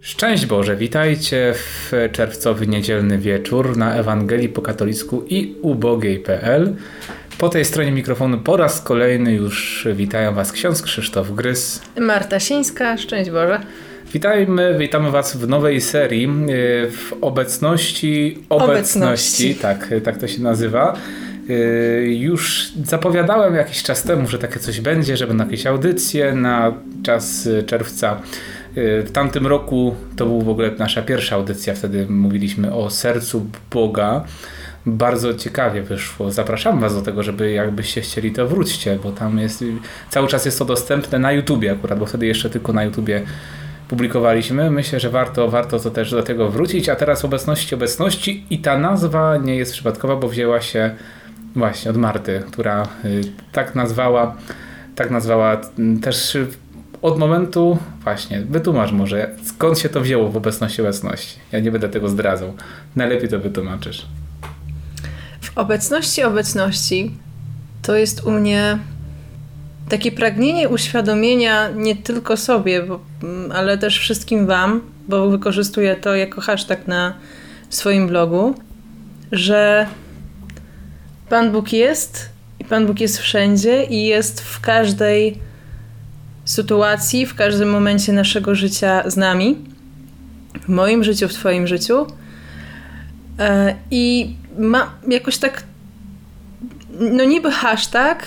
Szczęść Boże, witajcie w czerwcowy niedzielny wieczór na Ewangelii po katolicku i ubogiej.pl. Po tej stronie mikrofonu po raz kolejny już witają Was ksiądz Krzysztof Grys. Marta Sińska, szczęść Boże. Witajmy, witamy Was w nowej serii y, w obecności obecności, Obecności. Tak, tak to się nazywa. Y, Już zapowiadałem jakiś czas temu, że takie coś będzie, że będą jakieś audycje na czas y, czerwca. W tamtym roku to był w ogóle nasza pierwsza audycja, wtedy mówiliśmy o sercu Boga. Bardzo ciekawie wyszło. Zapraszam Was do tego, żeby jakbyście chcieli, to wróćcie, bo tam jest cały czas jest to dostępne na YouTubie akurat, bo wtedy jeszcze tylko na YouTubie publikowaliśmy. Myślę, że warto, warto to też do tego wrócić. A teraz obecności obecności i ta nazwa nie jest przypadkowa, bo wzięła się właśnie od Marty, która y, tak nazwała, tak nazwała też od momentu, właśnie, wytłumacz może, skąd się to wzięło w obecności obecności. Ja nie będę tego zdradzał. Najlepiej to wytłumaczysz. W obecności obecności to jest u mnie takie pragnienie uświadomienia nie tylko sobie, bo, mm, ale też wszystkim Wam, bo wykorzystuję to jako hashtag na swoim blogu, że Pan Bóg jest i Pan Bóg jest wszędzie i jest w każdej sytuacji, w każdym momencie naszego życia z nami. W moim życiu, w Twoim życiu. E, I ma jakoś tak, no niby hashtag,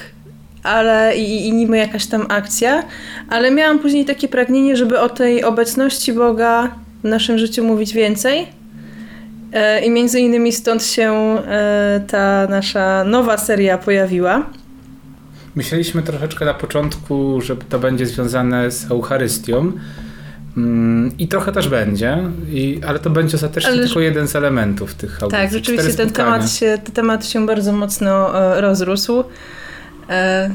ale i, i niby jakaś tam akcja, ale miałam później takie pragnienie, żeby o tej obecności Boga w naszym życiu mówić więcej. E, I między innymi stąd się e, ta nasza nowa seria pojawiła. Myśleliśmy troszeczkę na początku, że to będzie związane z Eucharystią. Mm, I trochę też będzie, i, ale to będzie ostatecznie Ale- tylko jeden z elementów tych audycji. Tak, rzeczywiście ten temat, się, ten temat się bardzo mocno e, rozrósł. E,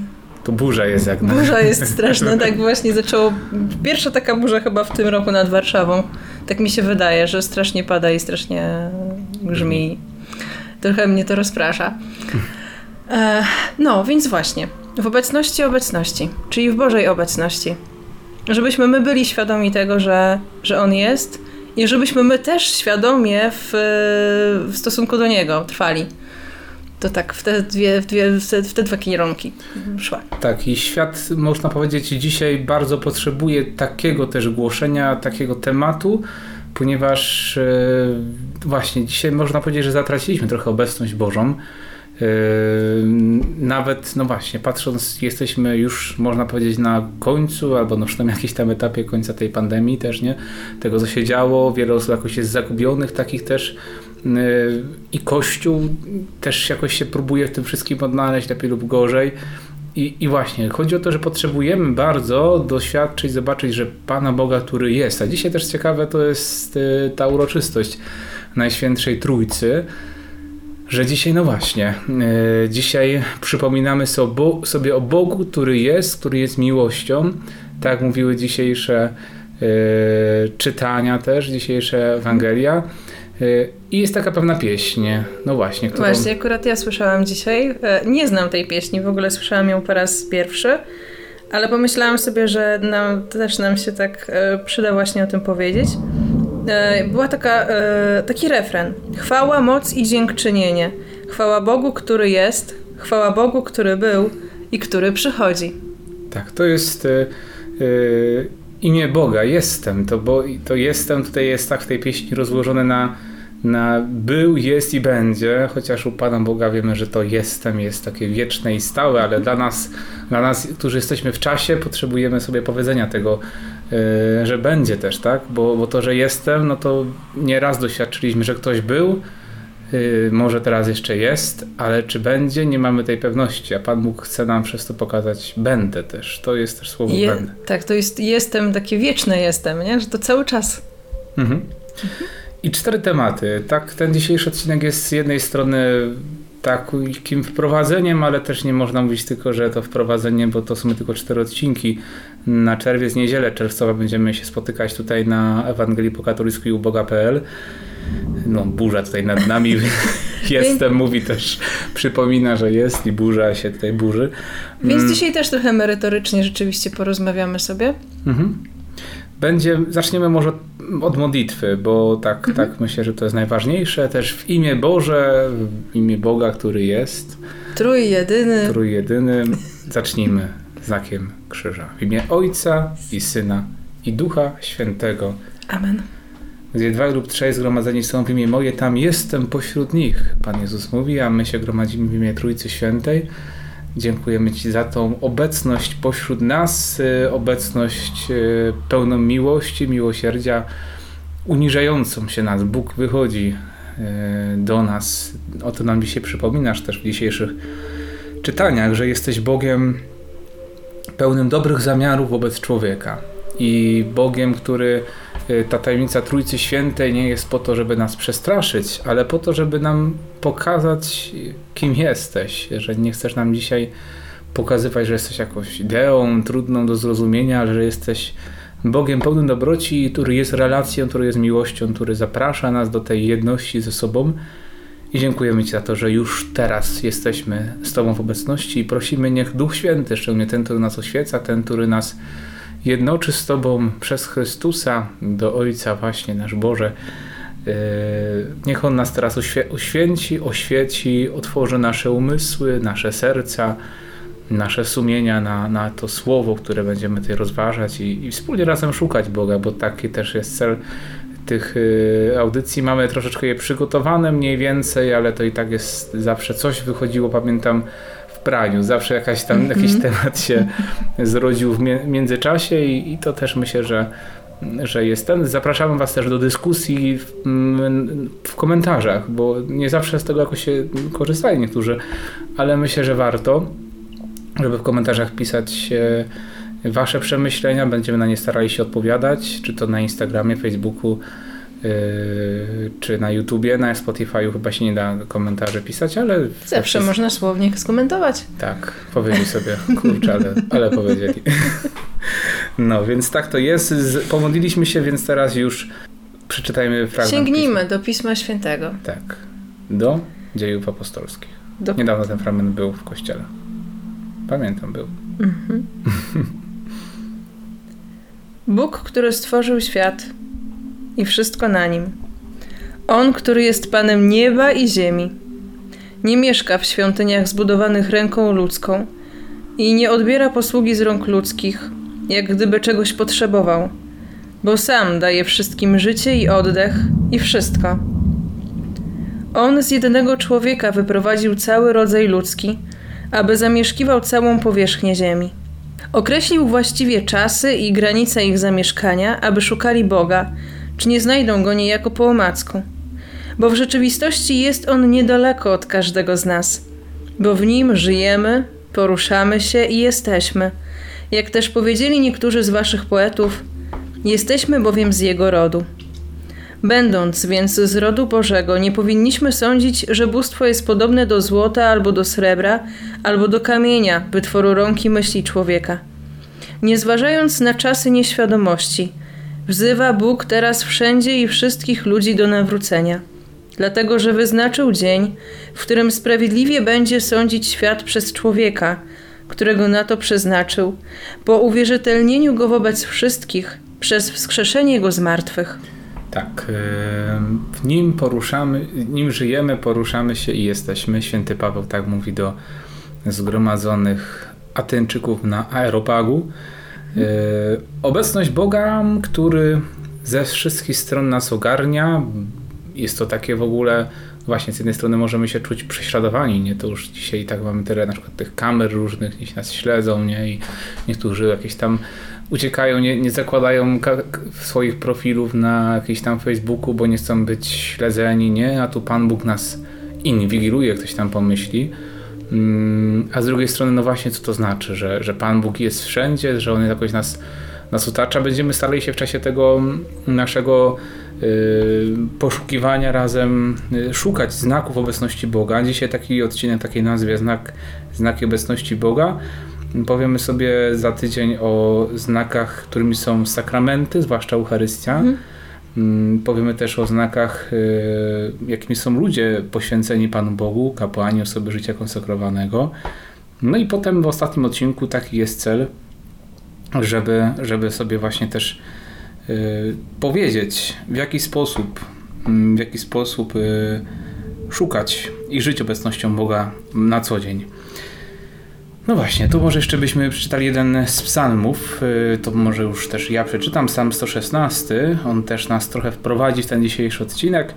To burza jest jak na... Burza jest straszna, tak właśnie zaczęło. Pierwsza taka burza chyba w tym roku nad Warszawą. Tak mi się wydaje, że strasznie pada i strasznie grzmi. Trochę mnie to rozprasza. E, no, więc właśnie. W obecności obecności, czyli w Bożej obecności. Żebyśmy my byli świadomi tego, że, że On jest i żebyśmy my też świadomie w, w stosunku do Niego trwali. To tak w te, dwie, w, dwie, w, te, dwa kierunki szła. Tak, i świat, można powiedzieć, dzisiaj bardzo potrzebuje takiego też głoszenia, takiego tematu, ponieważ e, właśnie dzisiaj można powiedzieć, że zatraciliśmy trochę obecność Bożą. E, nawet, no właśnie, patrząc, jesteśmy już, można powiedzieć, na końcu, albo no przynajmniej jakimś tam etapie końca tej pandemii też, nie? Tego, co się działo, wiele osób jakoś jest zagubionych, takich też e, i Kościół też jakoś się próbuje w tym wszystkim odnaleźć, lepiej lub gorzej. I, I właśnie, chodzi o to, że potrzebujemy bardzo doświadczyć, zobaczyć, że Pana Boga, który jest. A dzisiaj też ciekawe to jest y, ta uroczystość Najświętszej Trójcy, że dzisiaj, no właśnie, y, dzisiaj przypominamy sobie, o Bogu, który jest, który jest miłością. Tak mówiły dzisiejsze y, czytania też, dzisiejsze Ewangelia. Y, I jest taka pewna pieśń, no właśnie, którą... Właśnie, akurat ja słyszałam dzisiaj. e, Nie znam tej pieśni, w ogóle słyszałam ją po raz pierwszy, ale pomyślałam sobie, że nam, też nam się tak e, przyda właśnie o tym powiedzieć. E, Była taka, e, taki refren. Chwała, moc i dziękczynienie. Chwała Bogu, który jest, chwała Bogu, który był i który przychodzi. Tak, to jest y, imię Boga, jestem. To, bo, to jestem tutaj jest tak w tej pieśni rozłożone na, na był, jest i będzie, chociaż u Pana Boga wiemy, że to jestem jest takie wieczne i stałe, ale dla nas, dla nas którzy jesteśmy w czasie, potrzebujemy sobie powiedzenia tego, że będzie też, tak? Bo, bo to, że jestem, no to nieraz doświadczyliśmy, że ktoś był, y, może teraz jeszcze jest, ale czy będzie, nie mamy tej pewności, a Pan Bóg chce nam przez to pokazać będę też. To jest też słowo Je, będę. tak, to jest jestem, takie wieczne jestem, nie? że to cały czas. Mhm. I cztery tematy. Tak, ten dzisiejszy odcinek jest z jednej strony takim wprowadzeniem, ale też nie można mówić tylko, że to wprowadzenie, bo to są tylko cztery odcinki. Na czerwiec, niedzielę czerwcowa będziemy się spotykać tutaj na Ewangelii po katolicku i uboga.pl. No, burza tutaj nad nami jestem, mówi też, przypomina, że jest i burza się tutaj burzy. Więc Mm. dzisiaj też trochę merytorycznie rzeczywiście porozmawiamy sobie. Mhm. Będzie, zaczniemy może od modlitwy, bo tak, mhm. tak myślę, że to jest najważniejsze. Też w imię Boże, w imię Boga, który jest. Trójjedyny. Trójjedyny. Zacznijmy znakiem krzyża. W imię Ojca i Syna i Ducha Świętego. Amen. Gdzie dwa lub trzej zgromadzeni są w imię moje, tam jestem pośród nich. Pan Jezus mówi, a my się gromadzimy w imię Trójcy Świętej. Dziękujemy Ci za tą obecność pośród nas, y, obecność y, pełną miłości, miłosierdzia, uniżającą się nas. Bóg wychodzi y, do nas. O to nam dzisiaj przypominasz też w dzisiejszych czytaniach, że jesteś Bogiem pełnym dobrych zamiarów wobec człowieka i Bogiem, który Y, ta tajemnica Trójcy Świętej nie jest po to, żeby nas przestraszyć, ale po to, żeby nam pokazać, kim jesteś. Że nie chcesz nam dzisiaj pokazywać, że jesteś jakąś ideą trudną do zrozumienia, że jesteś Bogiem pełnym dobroci, który jest relacją, który jest miłością, który zaprasza nas do tej jedności ze sobą. I dziękujemy Ci za to, że już teraz jesteśmy z Tobą w obecności i prosimy, niech Duch Święty, szczególnie ten, który nas oświeca, ten, który nas jednoczy z Tobą przez Chrystusa do Ojca właśnie nasz Boże. E, niech On nas teraz uświęci, oświeci, otworzy nasze umysły, nasze serca, nasze sumienia na, na to słowo, które będziemy tutaj rozważać i, i wspólnie razem szukać Boga, bo taki też jest cel tych e, audycji. Mamy troszeczkę je przygotowane mniej więcej, ale to i tak jest zawsze coś wychodziło. Pamiętam praniu. Zawsze jakaś tam, mm -hmm. jakiś temat się zrodził w międzyczasie i, i to też myślę, że że jest ten. Zapraszamy Was też do dyskusji w, w, komentarzach, bo nie zawsze z tego jakoś się korzystają niektórzy, ale myślę, że warto, żeby w komentarzach pisać Wasze przemyślenia. Będziemy na nie starali się odpowiadać, czy to na Instagramie, Facebooku, Yy, czy na YouTubie, na Spotify chyba się nie da komentarzy pisać, ale... Zawsze można słownie skomentować. Tak, powiedzieli sobie, kurczę, ale, ale powiedzieli. No, więc tak to jest. Pomodliliśmy się, więc teraz już przeczytajmy fragment. Sięgnijmy pisma. do Pisma Świętego. Tak, do dziejów apostolskich. Do... Niedawno ten fragment był w kościele. Pamiętam, był. Mhm. Bóg, który stworzył świat i wszystko na nim. On, który jest Panem nieba i ziemi. Nie mieszka w świątyniach zbudowanych ręką ludzką i nie odbiera posługi z rąk ludzkich, jak gdyby czegoś potrzebował, bo sam daje wszystkim życie i oddech i wszystko. On z jednego człowieka wyprowadził cały rodzaj ludzki, aby zamieszkiwał całą powierzchnię ziemi. Określił właściwie czasy i granice ich zamieszkania, aby szukali Boga, czy nie znajdą go niejako po omacku. Bo w rzeczywistości jest on niedaleko od każdego z nas, bo w nim żyjemy, poruszamy się i jesteśmy. Jak też powiedzieli niektórzy z waszych poetów, jesteśmy bowiem z jego rodu. Będąc więc z rodu Bożego, nie powinniśmy sądzić, że bóstwo jest podobne do złota albo do srebra, albo do kamienia, wytworu rąk myśli człowieka. Nie zważając na czasy nieświadomości, Wzywa Bóg teraz wszędzie i wszystkich ludzi do nawrócenia, dlatego że wyznaczył dzień, w którym sprawiedliwie będzie sądzić świat przez człowieka, którego na to przeznaczył, po uwierzytelnieniu go wobec wszystkich przez wskrzeszenie go z martwych. Tak, w nim poruszamy, nim żyjemy, poruszamy się i jesteśmy. Święty Paweł tak mówi do zgromadzonych Ateńczyków na Aeropagu. E, obecność Boga, który ze wszystkich stron nas ogarnia, jest to takie w ogóle, właśnie z jednej strony możemy się czuć prześladowani, nie? To już dzisiaj tak mamy tyle na przykład tych kamer różnych, gdzieś nas śledzą, nie? I niektórzy jakieś tam uciekają, nie, nie zakładają swoich profilów na jakiś tam Facebooku, bo nie chcą być śledzeni, nie? A tu Pan Bóg nas inwigiluje, ktoś tam pomyśli. Mm, a z drugiej strony, no właśnie, co to znaczy, że, że Pan Bóg jest wszędzie, że On jakoś nas, nas otacza. Będziemy starali się w czasie tego naszego y, poszukiwania razem y, szukać znaków obecności Boga. Dzisiaj taki odcinek, takiej nazwie znak, znaki obecności Boga. Powiemy sobie za tydzień o znakach, którymi są sakramenty, zwłaszcza Eucharystia. Mhm Mm, powiemy też o znakach, y, jakimi są ludzie poświęceni Panu Bogu, kapłani, osoby życia konsekrowanego. No i potem w ostatnim odcinku taki jest cel, żeby, żeby sobie właśnie też powiedzieć, w jaki sposób, mm, w jaki sposób szukać i żyć obecnością Boga na co dzień. No właśnie, tu może jeszcze byśmy przeczytali jeden z psalmów, y, to może już też ja przeczytam, psalm 116, on też nas trochę wprowadzi w ten dzisiejszy odcinek.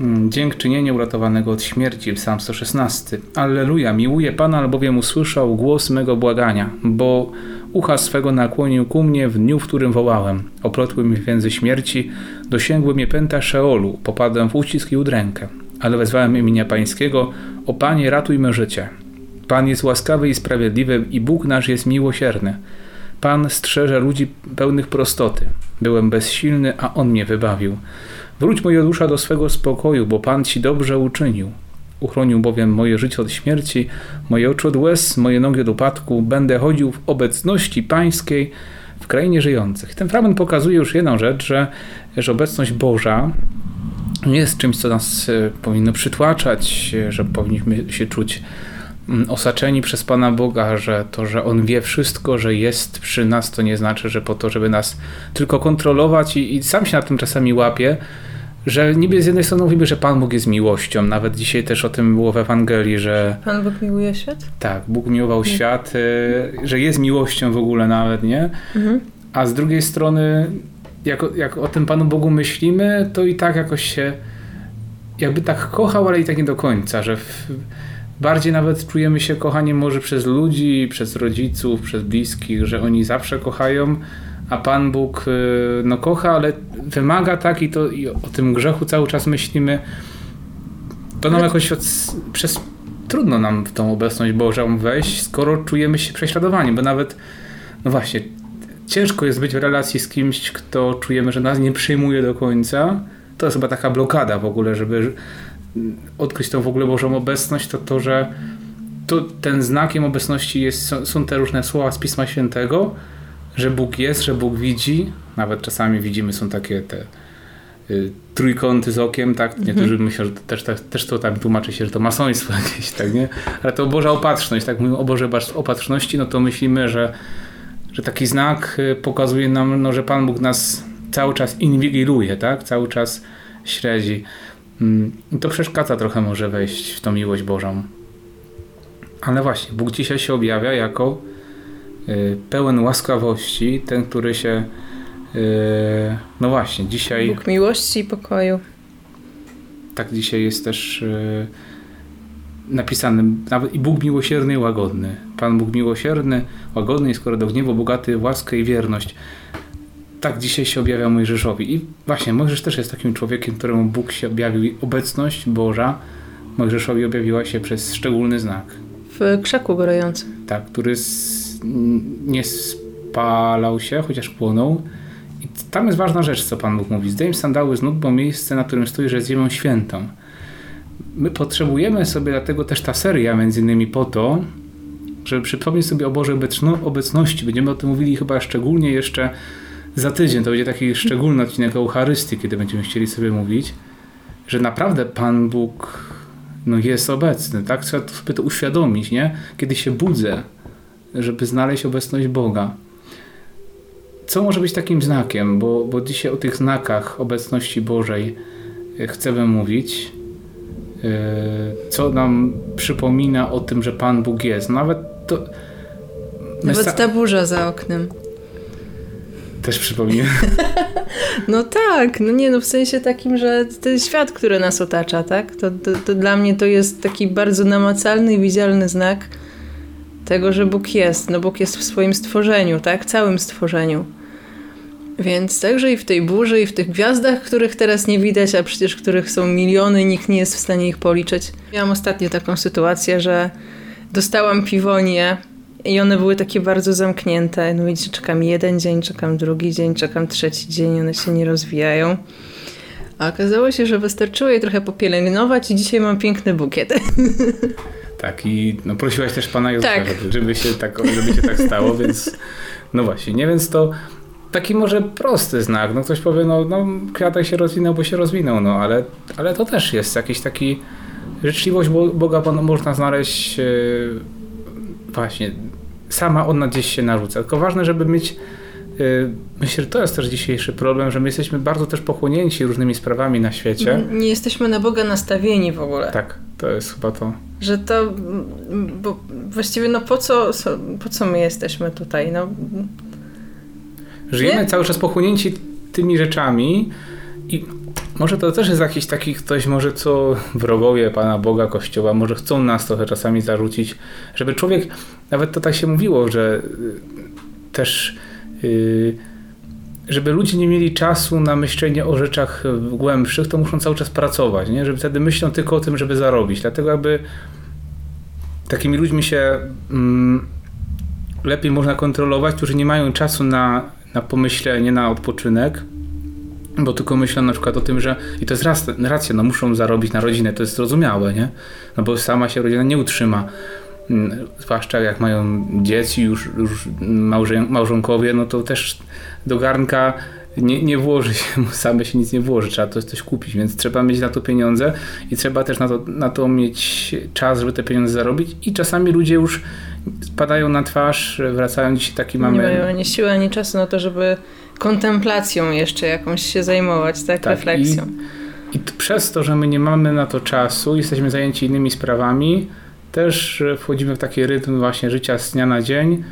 Mm, Dziękczynienie uratowanego od śmierci, psalm 116. Alleluja, miłuję Pana, albowiem usłyszał głos mego błagania, bo ucha swego nakłonił ku mnie w dniu, w którym wołałem. Oplotły mnie więzy śmierci, dosięgły mnie pęta Szeolu, popadłem w ucisk i udrękę. Ale wezwałem imienia Pańskiego, o Panie ratuj me życie. Pan jest łaskawy i sprawiedliwy i Bóg nasz jest miłosierny. Pan strzeże ludzi pełnych prostoty. Byłem bezsilny, a On mnie wybawił. Wróć moja dusza do swego spokoju, bo Pan Ci dobrze uczynił. Uchronił bowiem moje życie od śmierci, moje oczy od łez, moje nogi od upadku. Będę chodził w obecności pańskiej w krainie żyjących. Ten fragment pokazuje już jedną rzecz, że, że obecność Boża nie jest czymś, co nas e, powinno przytłaczać, że powinniśmy się czuć osaczeni przez Pana Boga, że to, że On wie wszystko, że jest przy nas, to nie znaczy, że po to, żeby nas tylko kontrolować i, i sam się na tym czasami łapie, że niby z jednej strony mówimy, że Pan Bóg jest miłością. Nawet dzisiaj też o tym było w Ewangelii, że... Pan Bóg miłuje świat? Tak, Bóg miłował świat, y, że jest miłością w ogóle nawet, nie? Mhm. A z drugiej strony, jak, jak o tym Panu Bogu myślimy, to i tak jakoś się jakby tak kochał, ale i tak nie do końca, że... W, bardziej nawet czujemy się kochani może przez ludzi, przez rodziców, przez bliskich, że oni zawsze kochają, a Pan Bóg y, no kocha, ale wymaga tak i, to, i o tym grzechu cały czas myślimy. To nam jakoś od, przez trudno nam w tą obecność Bożą wejść, skoro czujemy się prześladowani, bo nawet no właśnie, ciężko jest być w relacji z kimś, kto czujemy, że nas nie przyjmuje do końca. To jest chyba taka blokada w ogóle, żeby odkryć tą w ogóle Bożą obecność, to to, że to, ten znakiem obecności jest, są, są te różne słowa z Pisma Świętego, że Bóg jest, że Bóg widzi. Nawet czasami widzimy, są takie te y, trójkąty z okiem, tak? Mhm. Niektórzy myślą, że też, też, też to tam tłumaczy się, że to masoństwo jakieś, tak, nie? Ale to Boża opatrzność, tak? Mówimy o Boże opatrzności, no to myślimy, że, że taki znak y, pokazuje nam, no, że Pan Bóg nas cały czas inwigiluje, tak? Cały czas śledzi. Mm, to przeszkadza trochę może wejść w tą miłość Bożą. Ale właśnie, Bóg dzisiaj się objawia jako y, pełen łaskawości, ten, który się y, no właśnie, dzisiaj... Bóg miłości i pokoju. Tak dzisiaj jest też y, napisany, nawet i Bóg miłosierny i łagodny. Pan Bóg miłosierny, łagodny i skoro do gniewu bogaty w łaskę i wierność tak dzisiaj się objawia Mojżeszowi. I właśnie Mojżesz też jest takim człowiekiem, któremu Bóg się objawił obecność Boża Mojżeszowi objawiła się przez szczególny znak. W krzaku gorącym. Tak, który nie spalał się, chociaż płonął. I tam jest ważna rzecz, co Pan Bóg mówi. Zdejm sandały z nóg, bo miejsce, na którym stoisz, jest ziemią świętą. My potrzebujemy sobie, dlatego też ta seria między innymi po to, żeby przypomnieć sobie o Bożej obecności. Będziemy o tym mówili chyba szczególnie jeszcze za tydzień to będzie taki szczególny odcinek Eucharystii, kiedy będziemy chcieli sobie mówić, że naprawdę Pan Bóg no, jest obecny, tak? Trzeba sobie to uświadomić, nie? Kiedy się budzę, żeby znaleźć obecność Boga. Co może być takim znakiem? Bo, bo dzisiaj o tych znakach obecności Bożej e, chcemy mówić. E, co nam przypomina o tym, że Pan Bóg jest. Nawet to... Nawet ta burza za oknem. Też przypomina. No tak, no nie, no w sensie takim, że ten świat, który nas otacza, tak? To, to, to dla mnie to jest taki bardzo namacalny i widzialny znak tego, że Bóg jest. No Bóg jest w swoim stworzeniu, tak? Całym stworzeniu. Więc także i w tej burzy, i w tych gwiazdach, których teraz nie widać, a przecież których są miliony, nikt nie jest w stanie ich policzyć. Miałam ostatnio taką sytuację, że dostałam piwonię i one były takie bardzo zamknięte. No widzicie, czekam jeden dzień, czekam drugi dzień, czekam trzeci dzień, one się nie rozwijają. A okazało się, że wystarczyło je trochę popielęgnować i dzisiaj mam piękny bukiet. Tak, i no, prosiłaś też pana Józefa, tak. żeby, się tak, żeby się tak stało, więc no właśnie, nie, więc to taki może prosty znak. No ktoś powie, no, no kwiatek się rozwinął, bo się rozwinął, no ale, ale to też jest jakiś taki życzliwość Boga można znaleźć yy, właśnie sama ona gdzieś się narzuca. Tylko ważne, żeby mieć y, myślę, że to jest też dzisiejszy problem, że my jesteśmy bardzo też pochłonięci różnymi sprawami na świecie. Nie jesteśmy na Boga nastawieni w ogóle. Tak, to jest chyba to. Że to, bo właściwie no po co, po co my jesteśmy tutaj? No, Żyjemy nie? cały czas pochłonięci tymi rzeczami i może to też jest jakiś taki ktoś, może co wrogowie Pana Boga, Kościoła, może chcą nas trochę czasami zarzucić, żeby człowiek, nawet to tak się mówiło, że y, też yy, żeby ludzie nie mieli czasu na myślenie o rzeczach głębszych, to muszą cały czas pracować, nie? Żeby wtedy myślą tylko o tym, żeby zarobić. Dlatego aby takimi ludźmi się mm, lepiej można kontrolować, którzy nie mają czasu na, na pomyślenie, na odpoczynek, bo tylko myślę na przykład o tym, że i to jest racja, no muszą zarobić na rodzinę, to jest zrozumiałe, nie? No bo sama się rodzina nie utrzyma. Mm, zwłaszcza jak mają dzieci, już, już małżonkowie, no to też do garnka nie, nie włoży się, same się nic nie włoży, trzeba to coś kupić, więc trzeba mieć na to pieniądze i trzeba też na to, na to mieć czas, żeby te pieniądze zarobić i czasami ludzie już spadają na twarz, wracają dzisiaj taki mamy... Nie mają ani siły, ani czasu na to, żeby kontemplacją jeszcze jakąś się zajmować, tak, tak refleksją. I, I przez to, że my nie mamy na to czasu, jesteśmy zajęci innymi sprawami, też wchodzimy w taki rytm właśnie życia z dnia na dzień,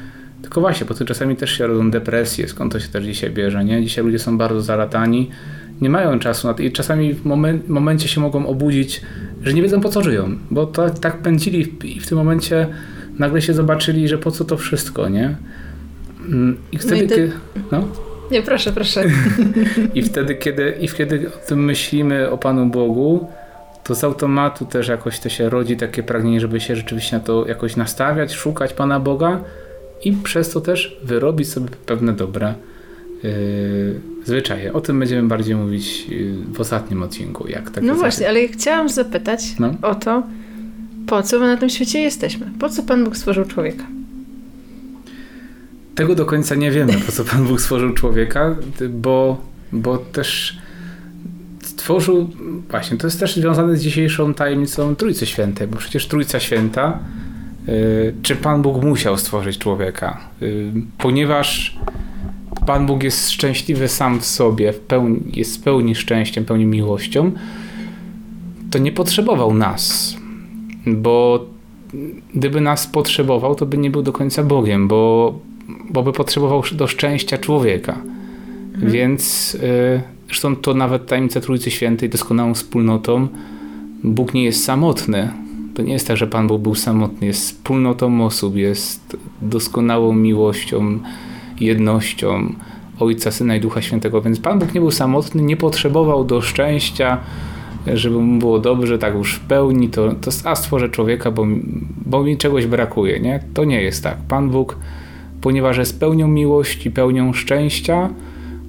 tylko właśnie, bo to czasami też się rodzą depresje, skąd to się też dzisiaj bierze, nie? Dzisiaj ludzie są bardzo zalatani, nie mają czasu na to i czasami w momen, momencie się mogą obudzić, że nie wiedzą po co żyją, bo to tak pędzili i w tym momencie nagle się zobaczyli, że po co to wszystko, nie? Mm, I wtedy, no i ty... no? Nie, proszę, proszę. I wtedy, kiedy, I wtedy o tym myślimy o Panu Bogu, to z automatu też jakoś to się rodzi takie pragnienie, żeby się rzeczywiście na to jakoś nastawiać, szukać Pana Boga i przez to też wyrobić sobie pewne dobre yy, zwyczaje. O tym będziemy bardziej mówić yy, w ostatnim odcinku. Jak tak no właśnie, ale chciałam zapytać no? o to, po co my na tym świecie jesteśmy? Po co Pan Bóg stworzył człowieka? Tego do końca nie wiemy, po co Pan Bóg stworzył człowieka, bo, bo też stworzył, właśnie, to jest też związane z dzisiejszą tajemnicą Trójcy Świętej, bo przecież Trójca Święta, yy, czy Pan Bóg musiał stworzyć człowieka? Yy, ponieważ Pan Bóg jest szczęśliwy sam w sobie, w pełni, jest w pełni szczęściem, pełni miłością, to nie potrzebował nas, bo gdyby nas potrzebował, to by nie był do końca Bogiem, bo, bo by potrzebował do szczęścia człowieka. Mhm. Więc y, zresztą to nawet tajemnica Trójcy Świętej doskonałą wspólnotą. Bóg nie jest samotny. To nie jest tak, że Pan Bóg był samotny. Jest wspólnotą osób, jest doskonałą miłością, jednością Ojca, Syna i Ducha Świętego. Więc Pan Bóg nie był samotny, nie potrzebował do szczęścia żeby mu było dobrze, tak już w pełni, to, to a stworzę człowieka, bo, bo mi czegoś brakuje, nie? To nie jest tak. Pan Bóg, ponieważ jest pełnią miłości, pełnią szczęścia,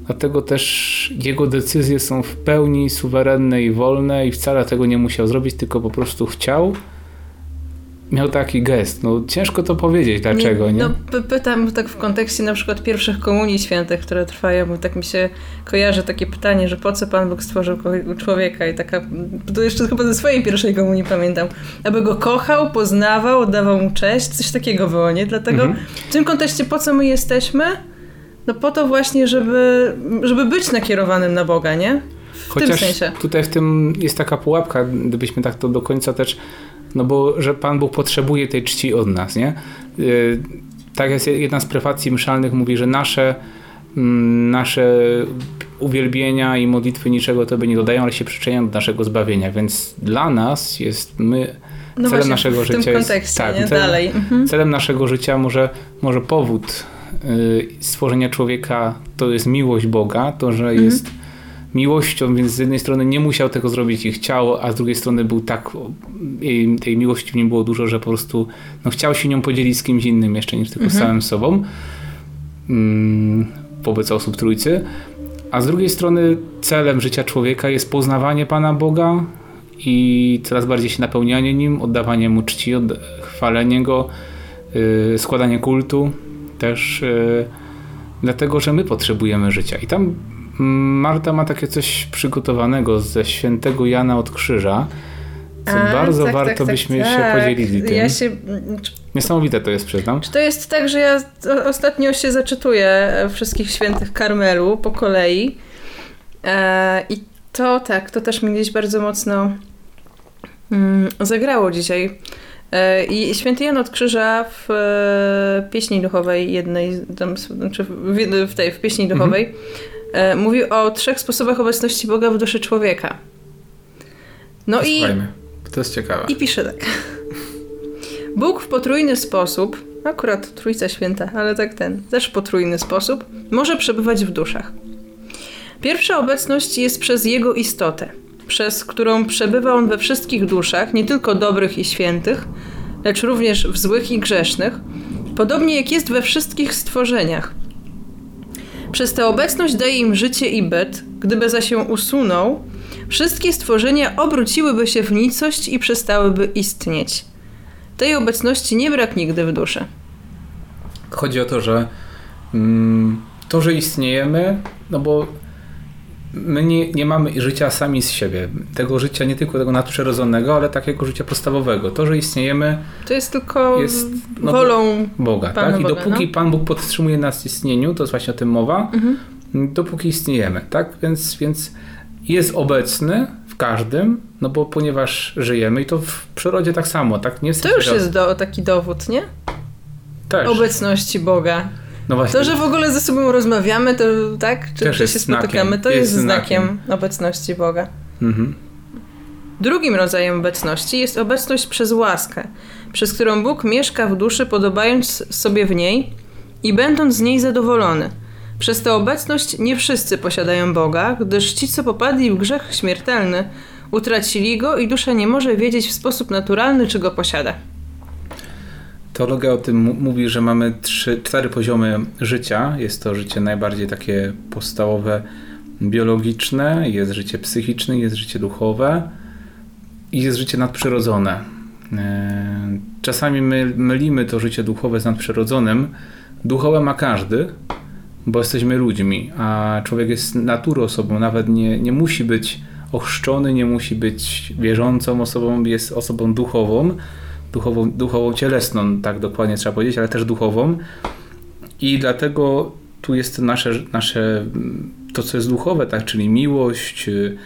dlatego też jego decyzje są w pełni suwerenne i wolne i wcale tego nie musiał zrobić, tylko po prostu chciał miał taki gest. No ciężko to powiedzieć, dlaczego, nie? No pytam tak w kontekście na przykład pierwszych komunii świętych, które trwają, bo tak mi się kojarzy takie pytanie, że po co Pan Bóg stworzył człowieka i taka, to jeszcze chyba ze swojej pierwszej komunii pamiętam, aby go kochał, poznawał, oddawał mu cześć, coś takiego było, nie? Dlatego mhm. w tym kontekście po co my jesteśmy? No po to właśnie, żeby, żeby być nakierowanym na Boga, nie? W Chociaż tym sensie. tutaj w tym jest taka pułapka, gdybyśmy tak to do końca też no bo że Pan Bóg potrzebuje tej czci od nas, nie? Y, tak jest jedna z prefacji mszalnych mówi, że nasze mm, nasze uwielbienia i modlitwy niczego to by nie dodają, ale się przyczyniają do naszego zbawienia, więc dla nas jest my no celem naszego w życia tym kontekście, jest tak, nie? Celem, Dalej. Mhm. celem naszego życia może, może powód y, stworzenia człowieka to jest miłość Boga, to, że mhm. jest miłością, więc z jednej strony nie musiał tego zrobić i chciał, a z drugiej strony był tak, tej miłości w nim było dużo, że po prostu no, chciał się nią podzielić z kimś innym jeszcze niż tylko mhm. samym sobą mm, wobec osób trójcy. A z drugiej strony celem życia człowieka jest poznawanie Pana Boga i coraz bardziej się napełnianie Nim, oddawanie Mu czci, chwalenie Go, yy, składanie kultu też yy, dlatego, że my potrzebujemy życia. I tam Marta ma takie coś przygotowanego ze świętego Jana od Krzyża. co A, bardzo tak, warto tak, byśmy tak, się podzielili tym. Ja się... Niesamowite to jest, przyznam. Czy to jest tak, że ja ostatnio się zaczytuję wszystkich świętych Karmelu po kolei e, i to tak, to też mi gdzieś bardzo mocno mm, zagrało dzisiaj. E, I święty Jan od Krzyża w e, pieśni duchowej jednej, tam, znaczy w, w tej, w pieśni duchowej mhm. E, mówił o trzech sposobach obecności Boga w duszy człowieka. No i... To jest ciekawe. I pisze tak. Bóg w potrójny sposób, akurat Trójca Święta, ale tak ten, też potrójny sposób, może przebywać w duszach. Pierwsza obecność jest przez Jego istotę, przez którą przebywa On we wszystkich duszach, nie tylko dobrych i świętych, lecz również w złych i grzesznych, podobnie jak jest we wszystkich stworzeniach. Przez tę obecność daje im życie i byt, gdyby za się usunął, wszystkie stworzenia obróciłyby się w nicość i przestałyby istnieć. Tej obecności nie brak nigdy w duszy. Chodzi o to, że mm, to, że istniejemy, no bo my nie, nie mamy życia sami z siebie. Tego życia nie tylko tego nadprzyrodzonego, ale takiego życia podstawowego. To, że istniejemy. To jest tylko jest, no, wolą Boga. Pana tak? I Boga, dopóki no? Pan Bóg podtrzymuje nas w istnieniu, to jest właśnie o tym mowa, mhm. dopóki istniejemy. Tak? Więc, więc jest obecny w każdym, no bo ponieważ żyjemy i to w przyrodzie tak samo. Tak? Nie to już jest do, taki dowód, nie? Też. Obecności Boga. No właśnie. To, że w ogóle ze sobą rozmawiamy, to tak? Czy, czy się spotykamy, znakiem. to jest, jest znakiem, znakiem, obecności Boga. Mhm. Drugim rodzajem obecności jest obecność przez łaskę, przez którą Bóg mieszka w duszy, podobając sobie w niej i będąc z niej zadowolony. Przez tę obecność nie wszyscy posiadają Boga, gdyż ci, co popadli w grzech śmiertelny, utracili go i dusza nie może wiedzieć w sposób naturalny, czy go posiada. Teologia o tym mówi, że mamy trzy, cztery poziomy życia. Jest to życie najbardziej takie podstawowe, biologiczne, jest życie psychiczne, jest życie duchowe i jest życie nadprzyrodzone. E, czasami my mylimy to życie duchowe z nadprzyrodzonym. Duchowe ma każdy, bo jesteśmy ludźmi, a człowiek jest naturą osobą, nawet nie, nie musi być ochrzczony, nie musi być wierzącą osobą, jest osobą duchową duchową, duchową cielesną, tak dokładnie trzeba powiedzieć, ale też duchową. I dlatego tu jest nasze, nasze to, co jest duchowe, tak, czyli miłość, yy,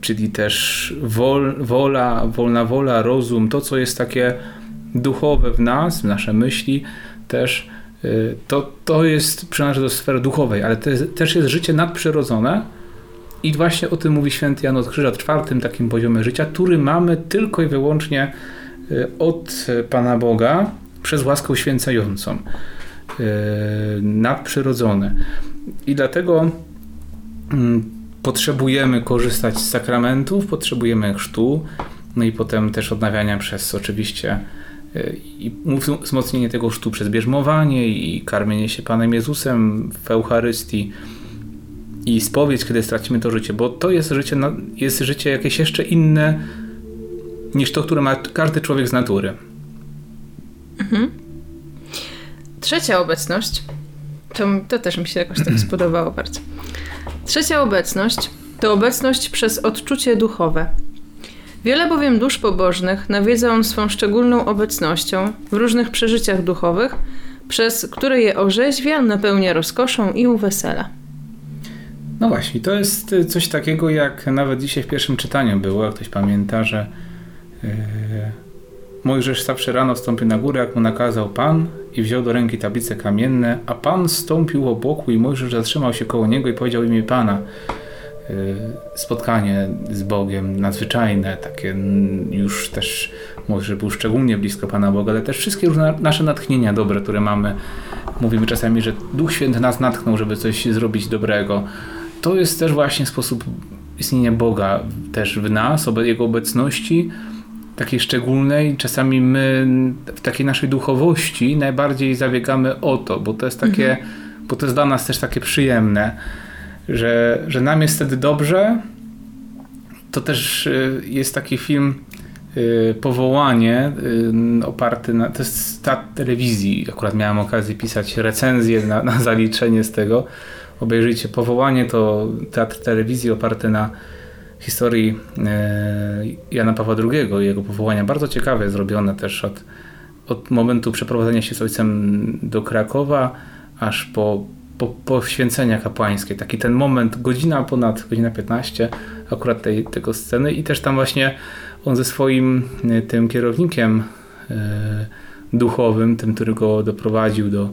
czyli też wol, wola, wolna wola, rozum, to, co jest takie duchowe w nas, w nasze myśli, też yy, to, to jest przynależy do sfery duchowej, ale to też jest życie nadprzyrodzone. I właśnie o tym mówi święty Jan od Krzyża czwartym takim poziomie życia, który mamy tylko i wyłącznie Y, od Pana Boga przez łaskę uświęcającą, y, nadprzyrodzone. I dlatego mm, potrzebujemy korzystać z sakramentów, potrzebujemy chrztu, no i potem też odnawiania przez oczywiście y, i wzmocnienie tego chrztu przez bierzmowanie i karmienie się Panem Jezusem w Eucharystii i spowiedź, kiedy stracimy to życie, bo to jest życie, jest życie jakieś jeszcze inne niż to, które ma każdy człowiek z natury. Mhm. Trzecia obecność, to, to też mi się jakoś tak spodobało bardzo. Trzecia obecność to obecność przez odczucie duchowe. Wiele bowiem dusz pobożnych nawiedza on swą szczególną obecnością w różnych przeżyciach duchowych, przez które je orzeźwia, napełnia rozkoszą i uwesela. No właśnie, to jest coś takiego, jak nawet dzisiaj w pierwszym czytaniu było, jak ktoś pamięta, że Mojżesz zawsze rano wstąpił na górę, jak mu nakazał Pan i wziął do ręki tablice kamienne, a Pan stąpił o boku i Mojżesz zatrzymał się koło niego i powiedział imię Pana. Yy, spotkanie z Bogiem nadzwyczajne, takie już też Mojżesz był szczególnie blisko Pana Boga, ale też wszystkie różne nasze natchnienia dobre, które mamy. Mówimy czasami, że Duch Święty nas natchnął, żeby coś zrobić dobrego. To jest też właśnie sposób istnienia Boga też w nas, Jego obecności, takiej szczególnej. Czasami my w takiej naszej duchowości najbardziej zabiegamy o to, bo to jest takie, mhm. bo to jest dla nas też takie przyjemne, że, że nam jest wtedy dobrze. To też y, jest taki film y, Powołanie y, oparty na, to jest ta telewizji, akurat miałem okazję pisać recenzję na, na zaliczenie z tego. Obejrzyjcie Powołanie to teatr telewizji oparty na historii e, Jana Pawła II i jego powołania. Bardzo ciekawe zrobione też od, od momentu przeprowadzenia się z ojcem do Krakowa, aż po, po kapłańskie. Taki ten moment, godzina ponad, godzina 15 akurat tej, tego sceny i też tam właśnie on ze swoim e, tym kierownikiem e, duchowym, tym, który go doprowadził do,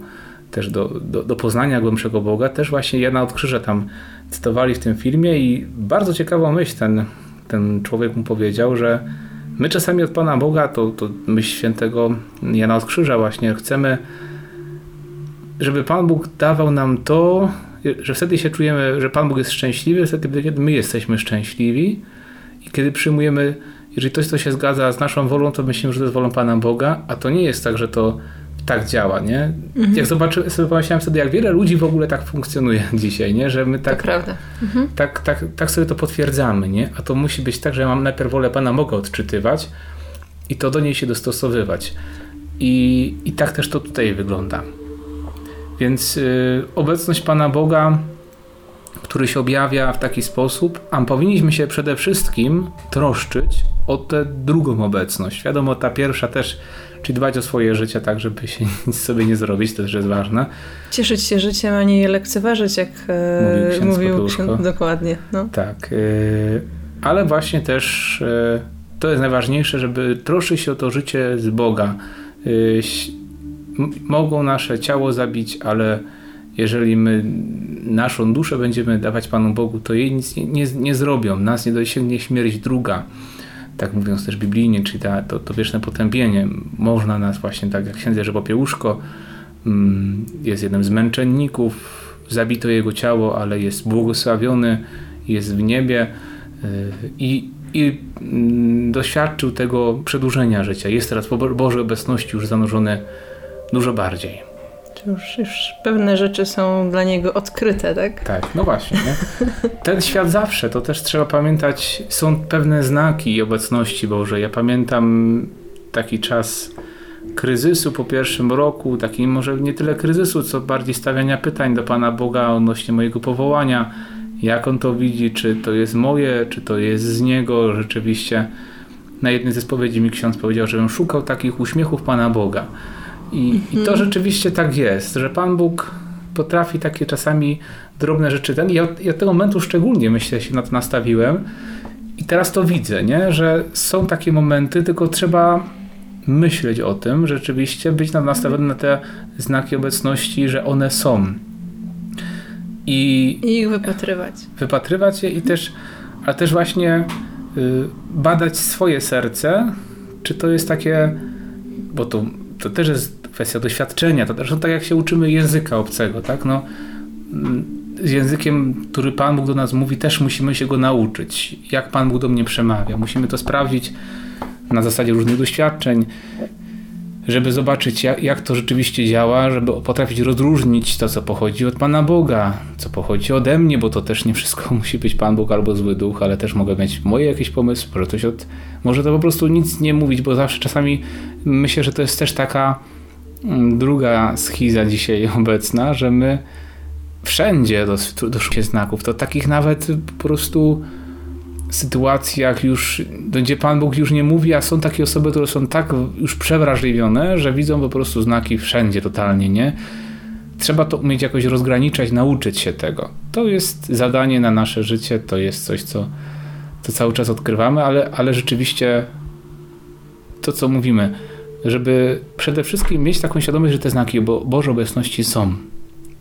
też do, do, do poznania głębszego Boga, też właśnie Jana od Krzyża tam cytowali w tym filmie i bardzo ciekawą myśl ten, ten człowiek mu powiedział, że my czasami od Pana Boga, to, to myśl świętego Jana od Krzyża właśnie, chcemy żeby Pan Bóg dawał nam to, że wtedy się czujemy, że Pan Bóg jest szczęśliwy, wtedy kiedy my jesteśmy szczęśliwi i kiedy przyjmujemy, jeżeli coś, co się zgadza z naszą wolą, to myślimy, że to jest wolą Pana Boga, a to nie jest tak, że to tak działa, nie? Mhm. Jak zobaczyłem, sobie pomyślałem wtedy, jak wiele ludzi w ogóle tak funkcjonuje dzisiaj, nie? Że my tak, mhm. tak, tak, tak sobie to potwierdzamy, nie? A to musi być tak, że ja mam najpierw wolę Pana Boga odczytywać i to do niej się dostosowywać. I, i tak też to tutaj wygląda. Więc y, obecność Pana Boga, który się objawia w taki sposób, a powinniśmy się przede wszystkim troszczyć o tę drugą obecność. Wiadomo, ta pierwsza też, czyli dbać o swoje życie tak, żeby się nic sobie nie zrobić, to też jest ważne. Cieszyć się życiem, a nie je lekceważyć, jak e, mówił ksiądz, ksiądz Dokładnie. No. Tak, y, ale właśnie też y, to jest najważniejsze, żeby troszczyć się o to życie z Boga mogą nasze ciało zabić, ale jeżeli my naszą duszę będziemy dawać Panu Bogu, to jej nic nie, nie, nie zrobią, nas nie dosięgnie śmierć druga. Tak mówiąc też biblijnie, czyli ta, to, to wieczne potępienie. Można nas właśnie, tak jak księdze Jerzy Popiełuszko mm, jest jednym z męczenników, zabito jego ciało, ale jest błogosławiony, jest w niebie y, i, i mm, doświadczył tego przedłużenia życia. Jest teraz po Bożej obecności już zanurzony dużo bardziej. Już, już pewne rzeczy są dla niego odkryte, tak? Tak, no właśnie. Nie? Ten świat zawsze, to też trzeba pamiętać, są pewne znaki obecności Bożej. Ja pamiętam taki czas kryzysu po pierwszym roku, taki może nie tyle kryzysu, co bardziej stawiania pytań do Pana Boga odnośnie mojego powołania, jak On to widzi, czy to jest moje, czy to jest z Niego rzeczywiście. Na jednej ze spowiedzi mi ksiądz powiedział, żebym szukał takich uśmiechów Pana Boga. I, mhm. I, to mhm. rzeczywiście tak jest, że Pan Bóg potrafi takie czasami drobne rzeczy. Ten, ja, ja tego momentu szczególnie myślę, się na to nastawiłem i teraz to widzę, nie? że są takie momenty, tylko trzeba myśleć o tym, rzeczywiście być nastawiony na te znaki obecności, że one są. I, I ich wypatrywać. Wypatrywać je i też, ale też właśnie y, badać swoje serce, czy to jest takie, bo to, to też jest kwestia doświadczenia, to zresztą tak jak się uczymy języka obcego, tak? No, z językiem, który Pan Bóg do nas mówi, też musimy się go nauczyć. Jak Pan Bóg do mnie przemawia. Musimy to sprawdzić na zasadzie różnych doświadczeń, żeby zobaczyć, jak, jak to rzeczywiście działa, żeby potrafić rozróżnić to, co pochodzi od Pana Boga, co pochodzi ode mnie, bo to też nie wszystko musi być Pan Bóg albo zły duch, ale też mogę mieć moje jakieś pomysły, może, coś od, może to po prostu nic nie mówić, bo zawsze czasami myślę, że to jest też taka druga schiza dzisiaj obecna, że my wszędzie doszukujemy znaków. To takich nawet po prostu sytuacjach już, gdzie Pan Bóg już nie mówi, a są takie osoby, które są tak już przewrażliwione, że widzą po prostu znaki wszędzie totalnie, nie? Trzeba to umieć jakoś rozgraniczać, nauczyć się tego. To jest zadanie na nasze życie, to jest coś, co, co cały czas odkrywamy, ale, ale rzeczywiście to, co mówimy, żeby przede wszystkim mieć taką świadomość, że te znaki Bo Boże obecności są.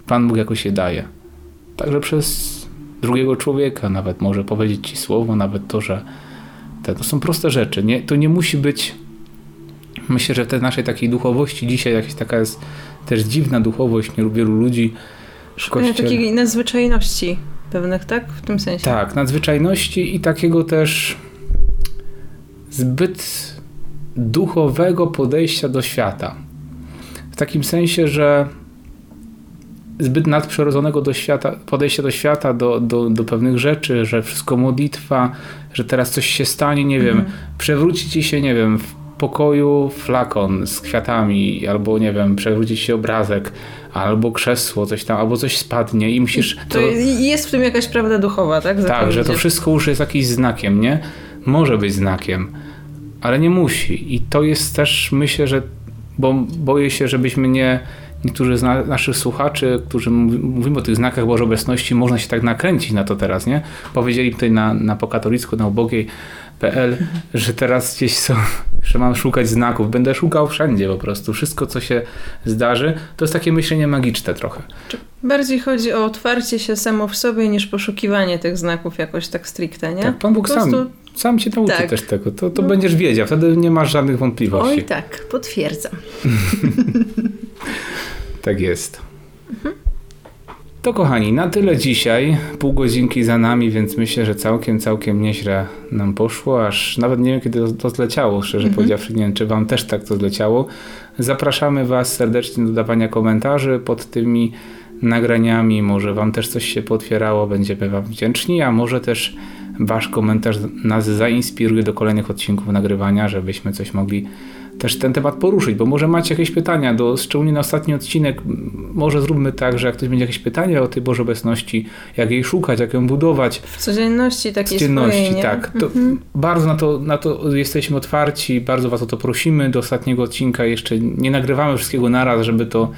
Pan Bóg jakoś je daje. Także przez drugiego człowieka nawet może powiedzieć ci słowo, nawet to, że te, to są proste rzeczy. Nie, to nie musi być myślę, że w tej naszej takiej duchowości dzisiaj jakaś taka jest też dziwna duchowość wielu ludzi w kościele. Takiej nadzwyczajności pewnych, tak? W tym sensie. Tak, nadzwyczajności i takiego też zbyt duchowego podejścia do świata. W takim sensie, że zbyt nadprzyrodzonego do świata, podejścia do świata, do, do, do pewnych rzeczy, że wszystko modlitwa, że teraz coś się stanie, nie wiem, mhm. przewróci ci się, nie wiem, pokoju flakon z kwiatami, albo nie wiem, przewrócić się obrazek, albo krzesło, coś tam, albo coś spadnie i musisz... To, to jest w tym jakaś prawda duchowa, tak? Tak, że to wszystko już jest jakimś znakiem, nie? Może być znakiem, ale nie musi. I to jest też, myślę, że, bo boję się, żebyśmy nie niektórzy z na, naszych słuchaczy, którzy mówimy o tych znakach Bożej Obecności, można się tak nakręcić na to teraz, nie? Powiedzieli tutaj na, na pokatolicku, na ubogiej.pl, że teraz gdzieś są, że mam szukać znaków. Będę szukał wszędzie po prostu. Wszystko, co się zdarzy, to jest takie myślenie magiczne trochę. Bardziej chodzi o otwarcie się samo w sobie, niż poszukiwanie tych znaków jakoś tak stricte, nie? Tak, Pan Bóg prostu... sam, sam cię nauczy tak. też tego. To, to no. będziesz wiedział, wtedy nie masz żadnych wątpliwości. Oj tak, potwierdzam. Tak jest. To kochani, na tyle dzisiaj. Pół godzinki za nami, więc myślę, że całkiem, całkiem nieźle nam poszło, aż nawet nie wiem, kiedy to, to zleciało, szczerze mhm. powiedziawszy. Nie wiem, czy wam też tak to zleciało. Zapraszamy was serdecznie do dawania komentarzy pod tymi nagraniami. Może wam też coś się potwierało, będziemy wam wdzięczni, a może też wasz komentarz nas zainspiruje do kolejnych odcinków nagrywania, żebyśmy coś mogli też ten temat poruszyć, bo może macie jakieś pytania, do, szczególnie na ostatni odcinek, może zróbmy tak, że jak ktoś będzie jakieś pytania o tej Bożej Obecności, jak jej szukać, jak ją budować. W codzienności takiej codzienności, swojej, tak. Mhm. Bardzo na to, na to jesteśmy otwarci, bardzo Was o to prosimy. Do ostatniego odcinka jeszcze nie nagrywamy wszystkiego naraz, żeby to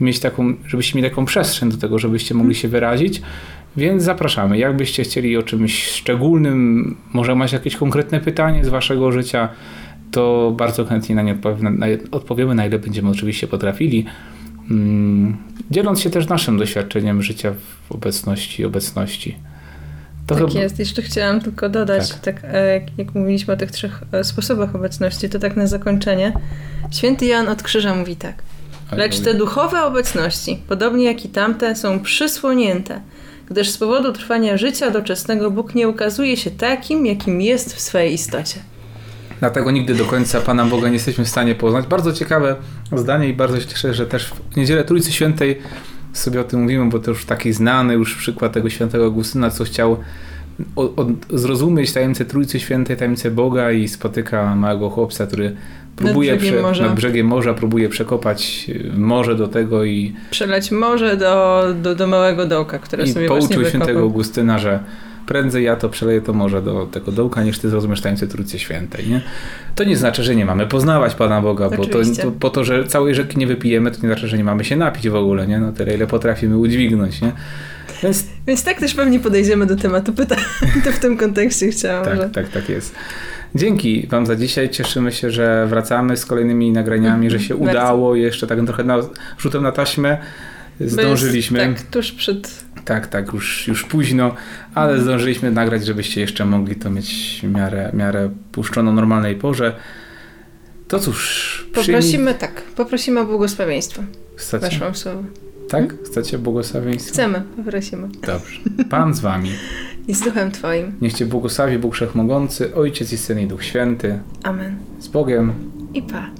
mieć taką, żebyście mieli taką przestrzeń do tego, żebyście mogli się wyrazić. Więc zapraszamy. Jakbyście chcieli o czymś szczególnym, może macie jakieś konkretne pytanie z Waszego życia, to bardzo chętnie na nie odpowiemy, na, ile będziemy oczywiście potrafili. Mm, dzieląc się też naszym doświadczeniem życia w obecności obecności. To tak chyba... jest. Jeszcze chciałam tylko dodać, tak. tak e, jak, jak mówiliśmy o tych trzech e, sposobach obecności, to tak na zakończenie. Święty Jan od Krzyża mówi tak. Lecz te duchowe obecności, podobnie jak i tamte, są przysłonięte, gdyż z powodu trwania życia doczesnego Bóg nie ukazuje się takim, jakim jest w swojej istocie. Dlatego nigdy do końca Pana Boga nie jesteśmy w stanie poznać. Bardzo ciekawe zdanie i bardzo się cieszę, że też w niedzielę Trójcy Świętej sobie o tym mówimy, bo to już taki znany już przykład tego świętego Augustyna, co chciał o, o, zrozumieć tajemnicę Trójcy Świętej, tajemnicę Boga i spotyka małego chłopca, który próbuje nad brzegiem, prze, nad brzegiem morza, próbuje przekopać morze do tego i przelać morze do, do, do małego dołka, które i sobie pouczył właśnie świętego Augustyna, że prędzej ja to przeleję to morze do tego dołka, niż ty zrozumiesz tańce Trójcy Świętej. Nie? To nie znaczy, że nie mamy poznawać Pana Boga, bo to, to, po to, że całej rzeki nie wypijemy, to nie znaczy, że nie mamy się napić w ogóle, nie? No tyle, ile potrafimy udźwignąć, nie? Więc... Więc tak też pewnie podejdziemy do tematu pytań. To w tym kontekście chciałam. Tak, że... tak, tak jest. Dzięki Wam za dzisiaj. Cieszymy się, że wracamy z kolejnymi nagraniami, że się udało. Jeszcze tak trochę na, rzutem na taśmę zdążyliśmy. Jest, tak, tuż przed tak, tak, już, już późno, ale mhm. zdążyliśmy nagrać, żebyście jeszcze mogli to mieć miarę, miarę puszczoną normalnej porze. To cóż, poprosimy tak, poprosimy o błogosławieństwo. Chcecie? Weszłam słowo. Tak? Hmm? Chcecie błogosławieństwo? Chcemy, poprosimy. Dobrze. Pan z wami. I z duchem Twoim. Niech Cię błogosławi Bóg Wszechmogący, Ojciec i Syn i Duch Święty. Amen. Z Bogiem. I pa.